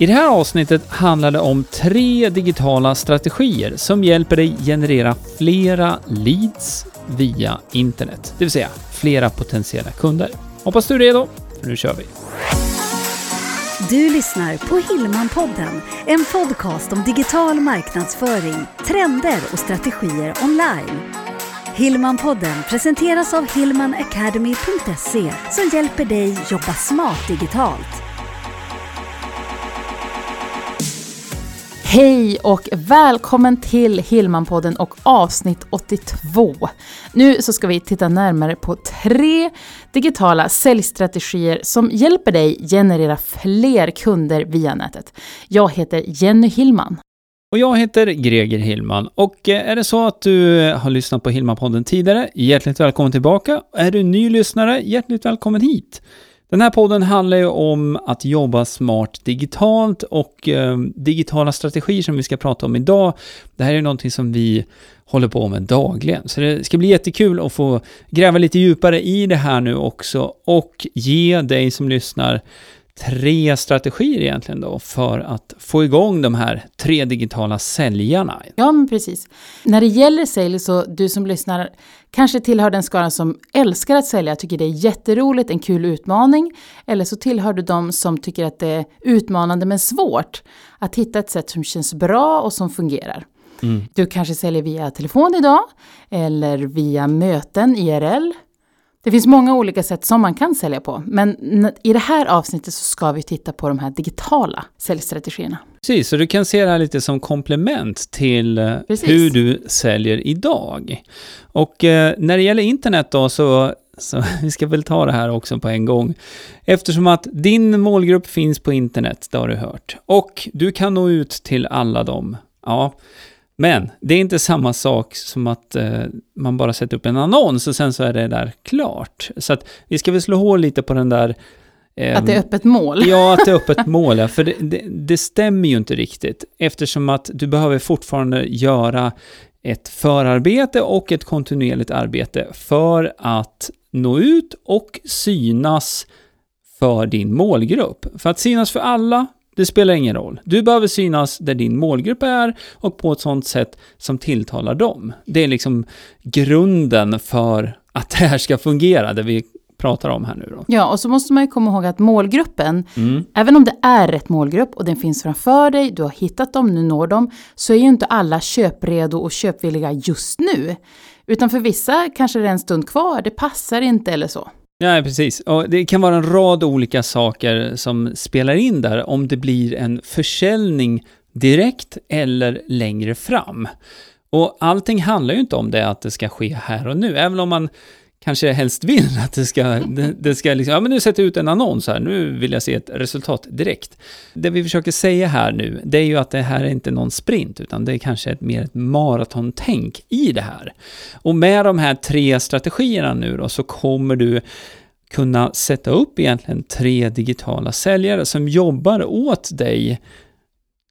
I det här avsnittet handlar det om tre digitala strategier som hjälper dig generera flera leads via internet, det vill säga flera potentiella kunder. Hoppas du är redo, för nu kör vi! Du lyssnar på Hillmanpodden, en podcast om digital marknadsföring, trender och strategier online. Hillmanpodden presenteras av hillmanacademy.se som hjälper dig jobba smart digitalt. Hej och välkommen till Hillmanpodden och avsnitt 82. Nu så ska vi titta närmare på tre digitala säljstrategier som hjälper dig generera fler kunder via nätet. Jag heter Jenny Hillman. Och jag heter Greger Hillman och eh, är det så att du har lyssnat på Hillmanpodden tidigare, hjärtligt välkommen tillbaka. Är du ny lyssnare, hjärtligt välkommen hit. Den här podden handlar ju om att jobba smart digitalt och eh, digitala strategier som vi ska prata om idag. Det här är ju någonting som vi håller på med dagligen. Så det ska bli jättekul att få gräva lite djupare i det här nu också och ge dig som lyssnar tre strategier egentligen då för att få igång de här tre digitala säljarna. Ja, men precis. När det gäller sälj så du som lyssnar kanske tillhör den skaran som älskar att sälja, tycker det är jätteroligt, en kul utmaning. Eller så tillhör du de som tycker att det är utmanande men svårt att hitta ett sätt som känns bra och som fungerar. Mm. Du kanske säljer via telefon idag eller via möten IRL det finns många olika sätt som man kan sälja på, men i det här avsnittet så ska vi titta på de här digitala säljstrategierna. Precis, så du kan se det här lite som komplement till eh, Precis. hur du säljer idag. Och eh, när det gäller internet då så så vi ska väl ta det här också på en gång. Eftersom att din målgrupp finns på internet, det har du hört. Och du kan nå ut till alla dem. Ja, men det är inte samma sak som att eh, man bara sätter upp en annons och sen så är det där klart. Så att vi ska väl slå hål lite på den där... Eh, att det är öppet mål? Ja, att det är öppet mål, ja. För det, det, det stämmer ju inte riktigt. Eftersom att du behöver fortfarande göra ett förarbete och ett kontinuerligt arbete för att nå ut och synas för din målgrupp. För att synas för alla det spelar ingen roll. Du behöver synas där din målgrupp är och på ett sånt sätt som tilltalar dem. Det är liksom grunden för att det här ska fungera, det vi pratar om här nu då. Ja, och så måste man ju komma ihåg att målgruppen, mm. även om det är rätt målgrupp och den finns framför dig, du har hittat dem, nu når dem, så är ju inte alla köpredo och köpvilliga just nu. Utan för vissa kanske det är en stund kvar, det passar inte eller så. Ja, precis. Och det kan vara en rad olika saker som spelar in där, om det blir en försäljning direkt eller längre fram. Och allting handlar ju inte om det att det ska ske här och nu, även om man kanske helst vill att det ska, det, det ska liksom, ja men nu sätter jag ut en annons här, nu vill jag se ett resultat direkt. Det vi försöker säga här nu, det är ju att det här är inte någon sprint, utan det är kanske ett, mer ett maratontänk i det här. Och med de här tre strategierna nu då, så kommer du kunna sätta upp egentligen tre digitala säljare som jobbar åt dig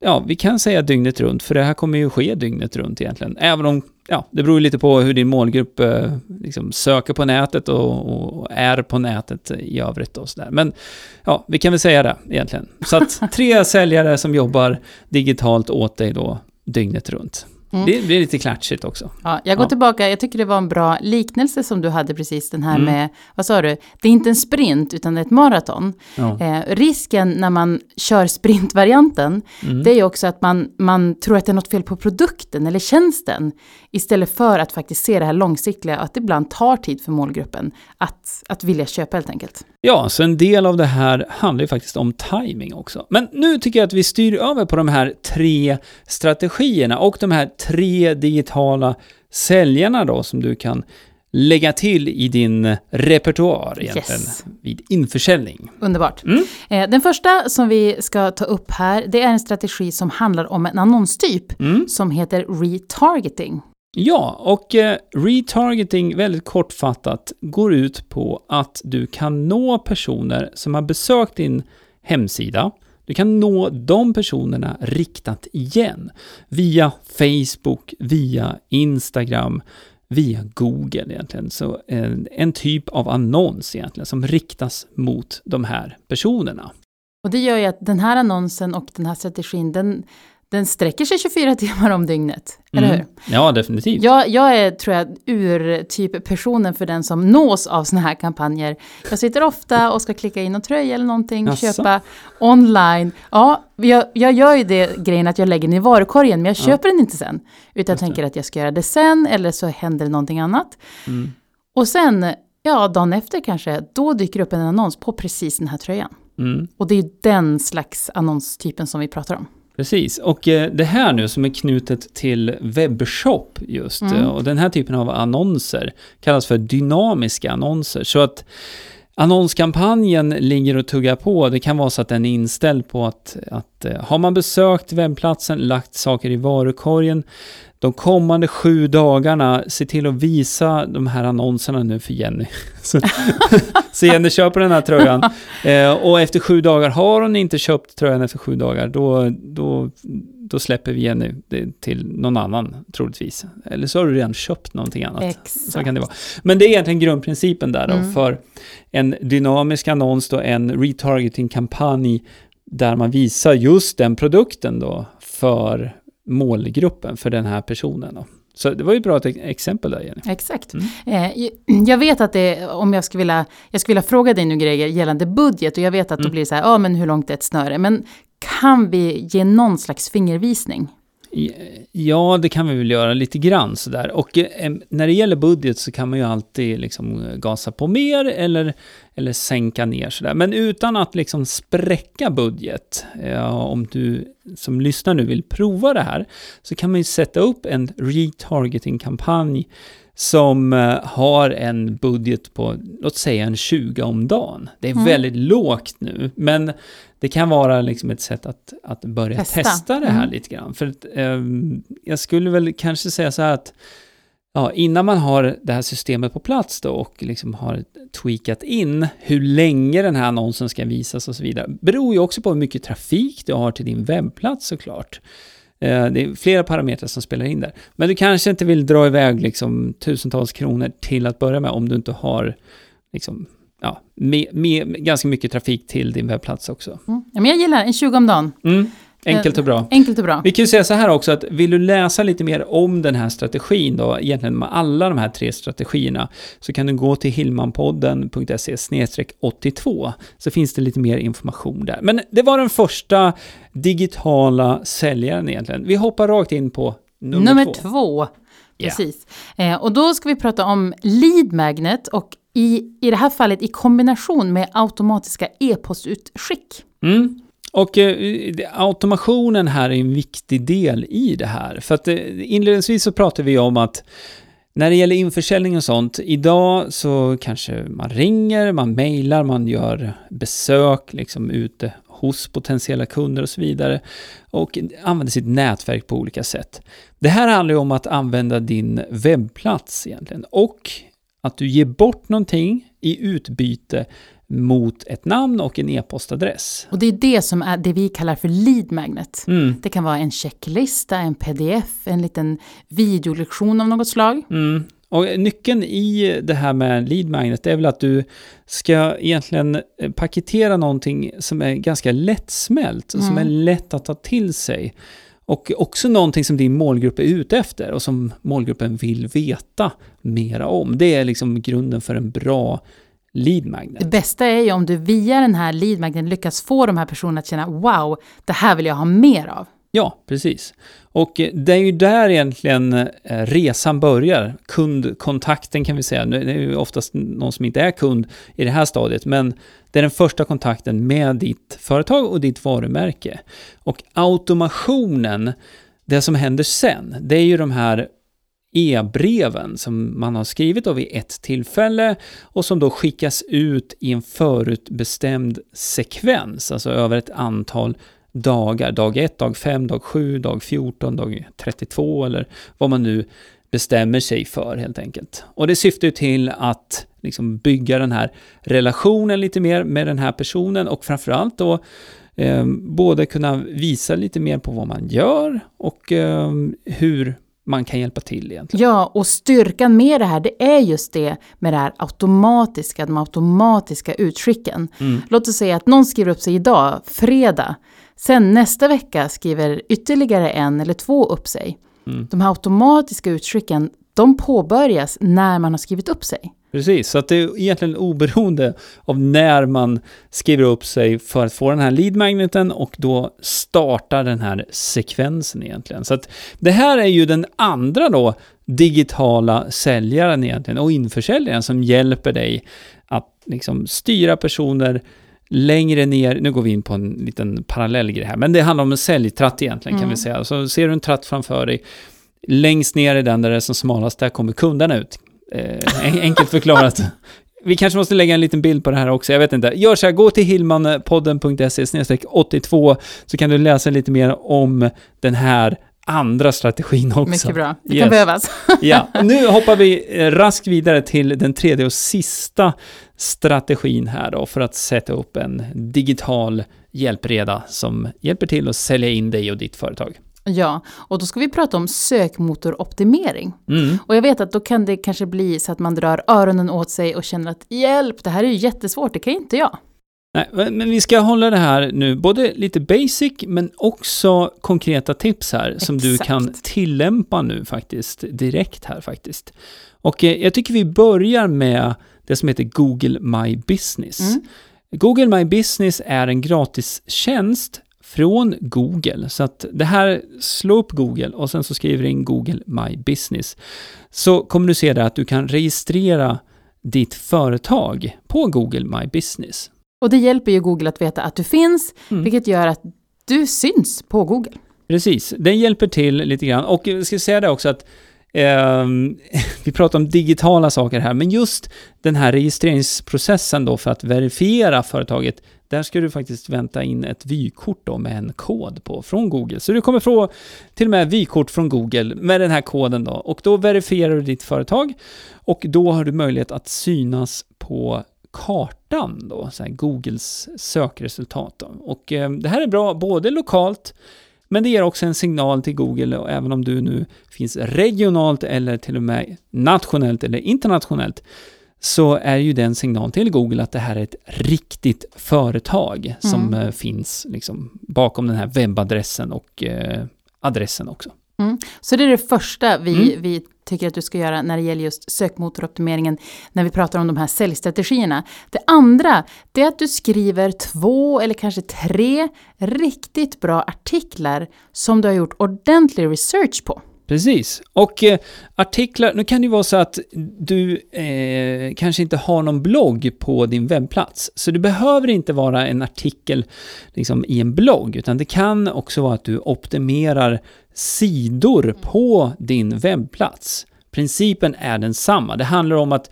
ja, vi kan säga dygnet runt, för det här kommer ju ske dygnet runt egentligen. Även om, ja, det beror ju lite på hur din målgrupp eh, liksom söker på nätet och, och, är på nätet i övrigt och sådär. Men ja, vi kan väl säga det egentligen. Så att tre säljare som jobbar digitalt åt dig då dygnet runt. Mm. Det blir lite klatschigt också. Ja, jag går ja. tillbaka, jag tycker det var en bra liknelse som du hade precis, den här mm. med, vad sa du, det är inte en sprint utan det är ett maraton. Ja. Eh, risken när man kör sprintvarianten, mm. det är ju också att man, man tror att det är något fel på produkten eller tjänsten, istället för att faktiskt se det här långsiktiga, att det ibland tar tid för målgruppen att, att vilja köpa helt enkelt. Ja, så en del av det här handlar ju faktiskt om timing också. Men nu tycker jag att vi styr över på de här tre strategierna och de här tre digitala säljarna då som du kan lägga till i din repertoar egentligen yes. vid införsäljning. Underbart. Mm. Eh, den första som vi ska ta upp här, det är en strategi som handlar om en annonstyp mm. som heter retargeting. Ja, och eh, retargeting, väldigt kortfattat, går ut på att du kan nå personer som har besökt din hemsida. Du kan nå de personerna riktat igen via Facebook, via Instagram, via Google egentligen. Så en, en typ av annons egentligen som riktas mot de här personerna. Och det gör ju att den här annonsen och den här strategin, den, den sträcker sig 24 timmar om dygnet. Eller Mm. hur? Ja, definitivt. Jag, jag är, tror jag, ur-typ personen för den som nås av såna här kampanjer. Jag sitter ofta och ska klicka in en tröja eller någonting, Jaså? köpa online. Ja, jag, jag gör ju det grejen att jag lägger den i varukorgen, men jag köper den inte sen. Utan jag tänker att jag ska göra det sen, eller så händer det någonting annat. Mm. Och sen, ja, dagen efter kanske, då dyker upp en annons på precis den här tröjan. Mm. Och det är ju den slags annonstypen som vi pratar om. Precis, och eh, det här nu som är knutet till webbshop just, Mm. eh, och den här typen av annonser kallas för dynamiska annonser. Så att annonskampanjen ligger och tuggar på, det kan vara så att den är inställd på att, att eh, har man besökt webbplatsen, lagt saker i varukorgen, de kommande sju dagarna, se till att visa de här annonserna nu för Jenny. Så, så Jenny köper den här tröjan. Eh, och efter sju dagar, har hon inte köpt tröjan efter sju dagar, då, då, då släpper vi Jenny till någon annan, troligtvis. Eller så har du redan köpt någonting annat. Exakt. Så kan det vara. Men det är egentligen grundprincipen där då, Mm. för en dynamisk annons då, en retargeting-kampanj där man visar just den produkten då för målgruppen, för den här personen då. Så det var ju ett bra exempel där Jenny. Exakt. Mm. Eh, jag vet att det, om jag skulle vilja, jag skulle vilja fråga dig nu Greger gällande budget och jag vet att då Mm. blir det så här, ja men hur långt är ett snöre? Men kan vi ge någon slags fingervisning? Ja, det kan vi väl göra lite grann sådär. Och eh, när det gäller budget så kan man ju alltid liksom eh, gasa på mer eller, eller sänka ner sådär. Men utan att liksom spräcka budget, eh, om du som lyssnar nu vill prova det här, så kan man ju sätta upp en retargeting-kampanj som eh, har en budget på, låt säga en 20 om dagen. Det är Mm. väldigt lågt nu, men det kan vara liksom ett sätt att, att börja Testa. testa, det här Mm. lite grann. För att, ehm, jag skulle väl kanske säga så här att ja, innan man har det här systemet på plats då och liksom har tweakat in hur länge den här annonsen ska visas och så vidare, beror ju också på hur mycket trafik du har till din webbplats såklart. Eh, Det är flera parametrar som spelar in där. Men du kanske inte vill dra iväg liksom tusentals kronor till att börja med om du inte har liksom, ja, med, med, ganska mycket trafik till din webbplats också. Mm. Ja, men jag gillar en 20 om dagen. Mm, enkelt och bra. Enkelt och bra. Vi kan ju säga så här också att vill du läsa lite mer om den här strategin då, egentligen med alla de här tre strategierna, så kan du gå till hillmanpodden.se 82 så finns det lite mer information där. Men det var den första digitala säljaren egentligen. Vi hoppar rakt in på nummer, Nummer två. två. Precis. Eh, och då ska vi prata om lead magnet och i, i det här fallet i kombination med automatiska e-postutskick. Mm. Och eh, automationen här är en viktig del i det här. För att eh, inledningsvis så pratade vi om att när det gäller införsäljning och sånt, idag så kanske man ringer, man mejlar, man gör besök liksom ute hos potentiella kunder och så vidare och använder sitt nätverk på olika sätt. Det här handlar ju om att använda din webbplats egentligen och att du ger bort någonting i utbyte mot ett namn och en e-postadress. Och det är det som är det vi kallar för lead magnet. Mm. Det kan vara en checklista, en pdf, en liten videolektion av något slag. Mm. Och nyckeln i det här med lead magnet är väl att du ska egentligen eh, paketera någonting som är ganska lättsmält och som är Mm. lätt att ta till sig. Och också någonting som din målgrupp är ute efter och som målgruppen vill veta mera om. Det är liksom grunden för en bra lead magnet. Det bästa är ju om du via den här lead magneten lyckas få de här personerna att känna wow, det här vill jag ha mer av. Ja, precis. Och eh, det är ju där egentligen eh, resan börjar. Kundkontakten kan vi säga. Nu är det ju oftast någon som inte är kund i det här stadiet, men det är den första kontakten med ditt företag och ditt varumärke. Och automationen, det som händer sen, det är ju de här e-breven som man har skrivit då vid ett tillfälle och som då skickas ut i en förutbestämd sekvens, alltså över ett antal dagar. Dag 1, dag 5, dag 7, dag 14, dag 32 eller vad man nu bestämmer sig för helt enkelt. Och det syftar ju till att liksom bygga den här relationen lite mer med den här personen och framförallt då eh, både kunna visa lite mer på vad man gör och eh, hur man kan hjälpa till egentligen. Ja, och styrkan med det här, det är just det med det här automatiska, de automatiska utskicken. Mm. Låt oss säga att någon skriver upp sig idag, fredag. Sen nästa vecka skriver ytterligare en eller två upp sig. Mm. De här automatiska utskicken, de påbörjas när man har skrivit upp sig. Precis, så att det är egentligen oberoende av när man skriver upp sig för att få den här lead magneten och då startar den här sekvensen egentligen. Så att det här är ju den andra då digitala säljaren egentligen och införsäljaren som hjälper dig att liksom styra personer längre ner, nu går vi in på en liten parallell grej här, men det handlar om en säljtratt egentligen kan Mm. vi säga. Så ser du en tratt framför dig, längst ner i den där det är som smalast, där kommer kunderna ut. Eh, en- enkelt förklarat. Vi kanske måste lägga en liten bild på det här också, jag vet inte. Gör så här, gå till hillmanpodden.se 82 så kan du läsa lite mer om den här andra strategin också. Mycket bra, det Yes. kan behövas. Ja, nu hoppar vi eh, raskt vidare till den tredje och sista strategin här då för att sätta upp en digital hjälpreda som hjälper till att sälja in dig och ditt företag. Ja, och då ska vi prata om sökmotoroptimering. Mm. Och jag vet att då kan det kanske bli så att man drar öronen åt sig och känner att hjälp, det här är ju jättesvårt, det kan inte jag. Nej, men vi ska hålla det här nu, både lite basic men också konkreta tips här som du Exakt. kan tillämpa nu faktiskt, direkt här faktiskt. Och eh, jag tycker vi börjar med det som heter Google My Business. Mm. Google My Business är en gratis tjänst från Google. Så att det här, slå upp Google och sen så skriver du in Google My Business. Så kommer du se där att du kan registrera ditt företag på Google My Business. Och det hjälper ju Google att veta att du finns, Mm. vilket gör att du syns på Google. Precis, den hjälper till lite grann. Och jag ska säga det också att ehm, vi pratar om digitala saker här, men just den här registreringsprocessen då för att verifiera företaget, där ska du faktiskt vänta in ett vykort då med en kod på från Google. Så du kommer få till och med vykort från Google med den här koden då. Och då verifierar du ditt företag och då har du möjlighet att synas på kartan då, så här Googles sökresultat då. Och eh, det här är bra både lokalt men det ger också en signal till Google och även om du nu finns regionalt eller till och med nationellt eller internationellt så är ju den signal till Google att det här är ett riktigt företag som Mm. eh, finns liksom bakom den här webbadressen och eh, adressen också. Så det är det första vi, Mm. vi tycker att du ska göra när det gäller just sökmotoroptimeringen, när vi pratar om de här säljstrategierna. Det andra, det är att du skriver två eller kanske tre riktigt bra artiklar som du har gjort ordentlig research på. Precis. Och eh, artiklar, nu kan det ju vara så att du eh, kanske inte har någon blogg på din webbplats. Så det behöver inte vara en artikel liksom, i en blogg, utan det kan också vara att du optimerar sidor på din webbplats. Principen är densamma. Det handlar om att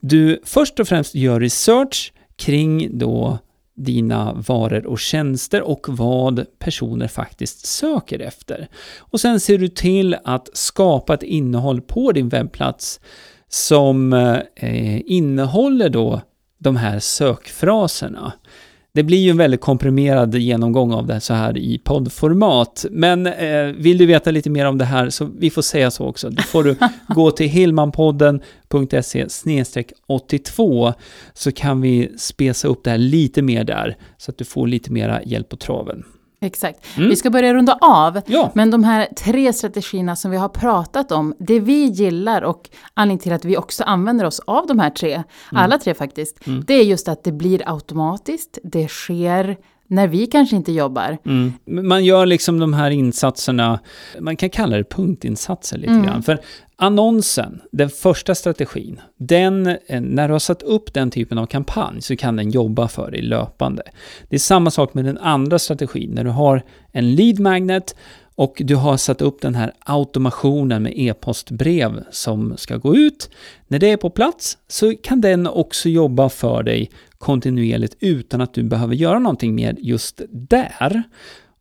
du först och främst gör research kring då dina varor och tjänster och vad personer faktiskt söker efter. Och sen ser du till att skapa ett innehåll på din webbplats som eh, innehåller då de här sökfraserna. Det blir ju en väldigt komprimerad genomgång av det så här i poddformat. Men eh, vill du veta lite mer om det här så vi får säga så också. Då får du gå till hillmanpodden.se 82 så kan vi spesa upp det här lite mer där så att du får lite mera hjälp på traven. Exakt. Mm. Vi ska börja runda av. Ja, Men de här tre strategierna som vi har pratat om, det vi gillar och anledningen till att vi också använder oss av de här tre, alla tre faktiskt, Mm. det är just att det blir automatiskt, det sker när vi kanske inte jobbar. Mm. Man gör liksom de här insatserna, man kan kalla det punktinsatser lite Mm. grann. För annonsen, den första strategin, den, eh, när du har satt upp den typen av kampanj så kan den jobba för dig löpande. Det är samma sak med den andra strategin, när du har en lead magnet och du har satt upp den här automationen med e-postbrev som ska gå ut. När det är på plats så kan den också jobba för dig kontinuerligt utan att du behöver göra någonting mer just där.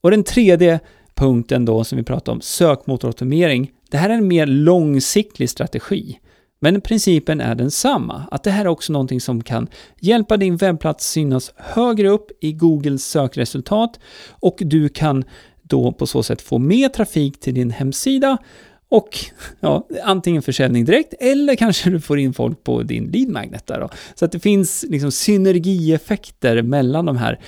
Och den tredje punkten då som vi pratar om, sökmotoroptimering. Det här är en mer långsiktig strategi. Men principen är densamma, att det här är också någonting som kan hjälpa din webbplats synas högre upp i Googles sökresultat och du kan då på så sätt få mer trafik till din hemsida och ja, antingen försäljning direkt eller kanske du får in folk på din lead magnet där då. Så att det finns liksom synergieffekter mellan de här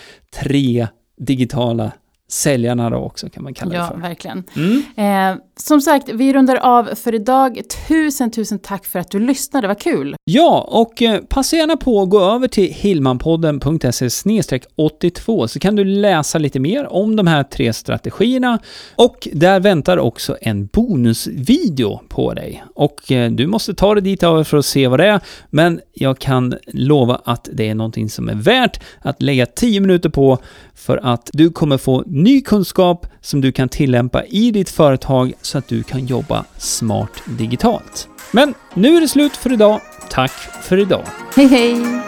tre digitala säljarna då också kan man kalla ja, det för. Ja, verkligen. Mm. Eh, som sagt, vi rundar av för idag. Tusen, tusen tack för att du lyssnade, vad kul! Ja, och eh, passa gärna på att gå över till hillmanpodden.se 82 så kan du läsa lite mer om de här tre strategierna och där väntar också en bonusvideo på dig. Och eh, du måste ta dig dit över för att se vad det är, men jag kan lova att det är någonting som är värt att lägga 10 minuter på för att du kommer få ny kunskap som du kan tillämpa i ditt företag så att du kan jobba smart digitalt. Men nu är det slut för idag. Tack för idag. Hej hej!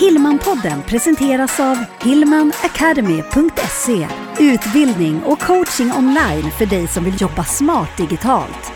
Hillmanpodden presenteras av hillmanacademy.se Utbildning och coaching online för dig som vill jobba smart digitalt.